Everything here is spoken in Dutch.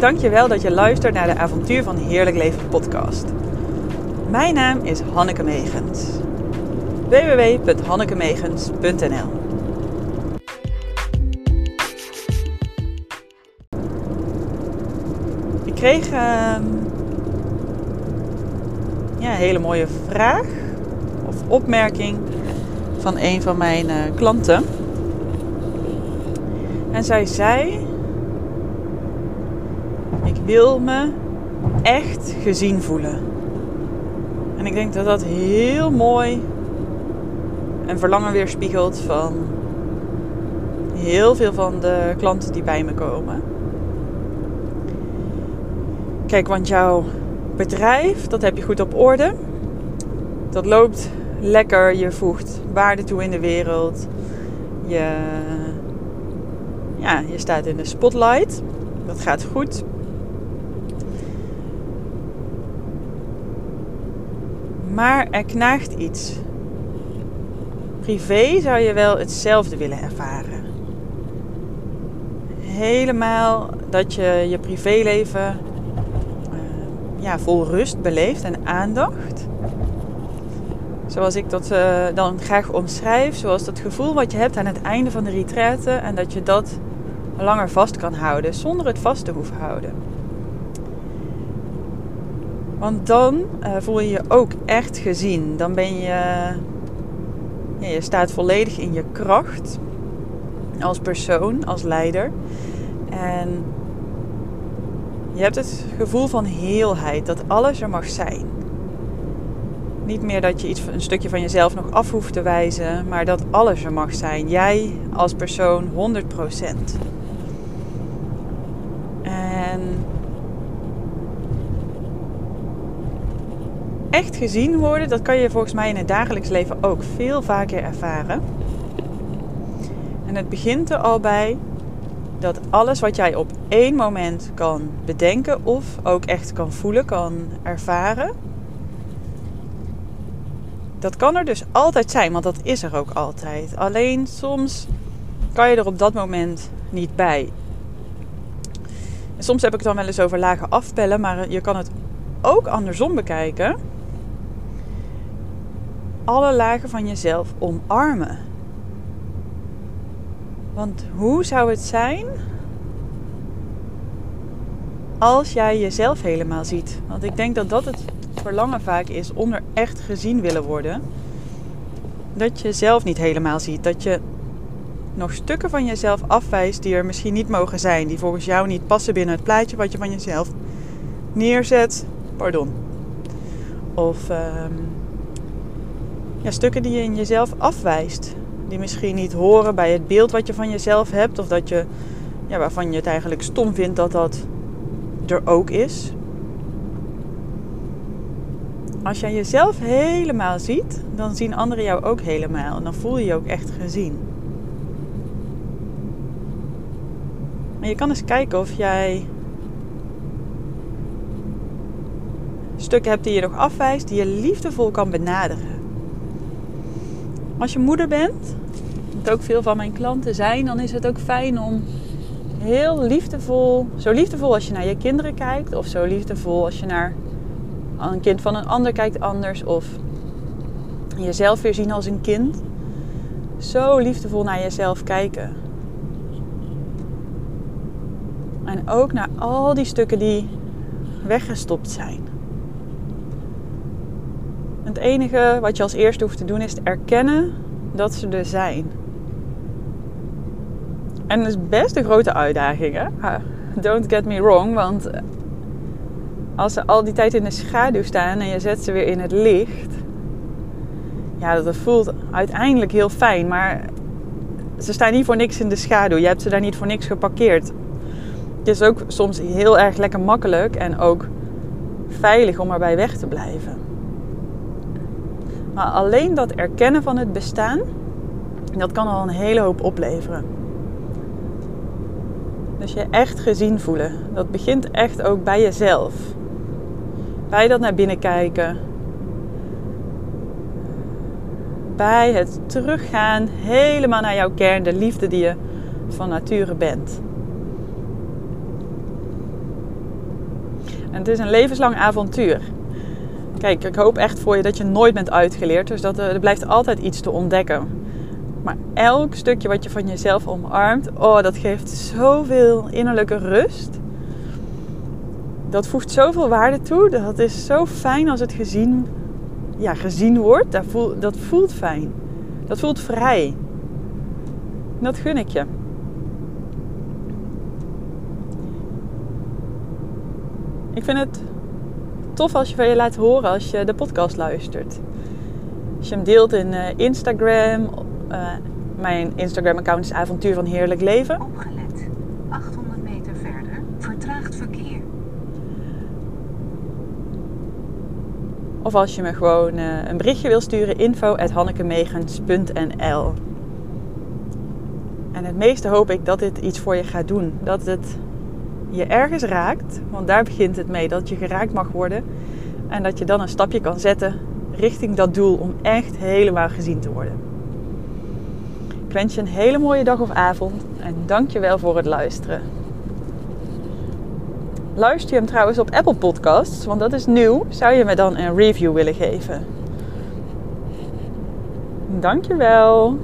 Dankjewel dat je luistert naar de Avontuur van Heerlijk Leven podcast. Mijn naam is Hanneke Megens. www.hannekemegens.nl Ik kreeg uh, ja, een hele mooie vraag of opmerking van een van mijn uh, klanten. En zij zei: Ik wil me echt gezien voelen. En ik denk dat dat heel mooi een verlangen weerspiegelt van heel veel van de klanten die bij me komen. Kijk, want jouw bedrijf, dat heb je goed op orde. Dat loopt lekker, je voegt waarde toe in de wereld. Je, ja, je staat in de spotlight. Dat gaat goed. Maar er knaagt iets. Privé zou je wel hetzelfde willen ervaren. Helemaal dat je je privéleven uh, ja, vol rust beleeft en aandacht. Zoals ik dat uh, dan graag omschrijf, zoals dat gevoel wat je hebt aan het einde van de retraite en dat je dat langer vast kan houden zonder het vast te hoeven houden. Want dan uh, voel je je ook echt gezien. Dan ben je, je staat volledig in je kracht als persoon, als leider. En je hebt het gevoel van heelheid, dat alles er mag zijn. Niet meer dat je iets, een stukje van jezelf nog af hoeft te wijzen, maar dat alles er mag zijn. Jij als persoon 100%. En echt gezien worden, dat kan je volgens mij in het dagelijks leven ook veel vaker ervaren. En het begint er al bij dat alles wat jij op één moment kan bedenken of ook echt kan voelen, kan ervaren, dat kan er dus altijd zijn, want dat is er ook altijd. Alleen soms kan je er op dat moment niet bij. En soms heb ik het dan wel eens over lage afpellen, maar je kan het ook andersom bekijken. Alle lagen van jezelf omarmen. Want hoe zou het zijn als jij jezelf helemaal ziet? Want ik denk dat dat het verlangen vaak is onder echt gezien willen worden. Dat je zelf niet helemaal ziet. Dat je nog stukken van jezelf afwijst die er misschien niet mogen zijn. Die volgens jou niet passen binnen het plaatje wat je van jezelf neerzet. Pardon. Of um, ja, stukken die je in jezelf afwijst. Die misschien niet horen bij het beeld wat je van jezelf hebt. Of dat je, ja, waarvan je het eigenlijk stom vindt dat dat er ook is. Als jij jezelf helemaal ziet, dan zien anderen jou ook helemaal. En dan voel je je ook echt gezien. En je kan eens kijken of jij stukken hebt die je nog afwijst, die je liefdevol kan benaderen. Als je moeder bent, wat ook veel van mijn klanten zijn, dan is het ook fijn om heel liefdevol, zo liefdevol als je naar je kinderen kijkt, of zo liefdevol als je naar een kind van een ander kijkt anders, of jezelf weer zien als een kind, zo liefdevol naar jezelf kijken. En ook naar al die stukken die weggestopt zijn. Het enige wat je als eerste hoeft te doen is erkennen dat ze er zijn. En dat is best een grote uitdaging. Don't get me wrong, want als ze al die tijd in de schaduw staan en je zet ze weer in het licht, ja, dat voelt uiteindelijk heel fijn. Maar ze staan niet voor niks in de schaduw. Je hebt ze daar niet voor niks geparkeerd. Het is ook soms heel erg lekker makkelijk en ook veilig om erbij weg te blijven. Maar alleen dat erkennen van het bestaan, dat kan al een hele hoop opleveren. Dus je echt gezien voelen. Dat begint echt ook bij jezelf. Bij dat naar binnen kijken. Bij het teruggaan helemaal naar jouw kern, de liefde die je van nature bent. En het is een levenslang avontuur. Kijk, ik hoop echt voor je dat je nooit bent uitgeleerd. Dus dat er, er blijft altijd iets te ontdekken. Maar elk stukje wat je van jezelf omarmt, oh, dat geeft zoveel innerlijke rust. Dat voegt zoveel waarde toe. Dat is zo fijn als het gezien, ja, gezien wordt. Dat voelt, dat voelt fijn. Dat voelt vrij. Dat gun ik je. Ik vind het tof als je van je laat horen als je de podcast luistert. Als je hem deelt in uh, Instagram. Uh, mijn Instagram-account is Avontuur van Heerlijk Leven. Opgelet. 800 meter verder. Vertraagd verkeer. Of als je me gewoon uh, een berichtje wil sturen. Info at En het meeste hoop ik dat dit iets voor je gaat doen. Dat het je ergens raakt, want daar begint het mee, dat je geraakt mag worden. En dat je dan een stapje kan zetten richting dat doel om echt helemaal gezien te worden. Ik wens je een hele mooie dag of avond en dank je wel voor het luisteren. Luister je hem trouwens op Apple Podcasts, want dat is nieuw. Zou je me dan een review willen geven? Dank je wel.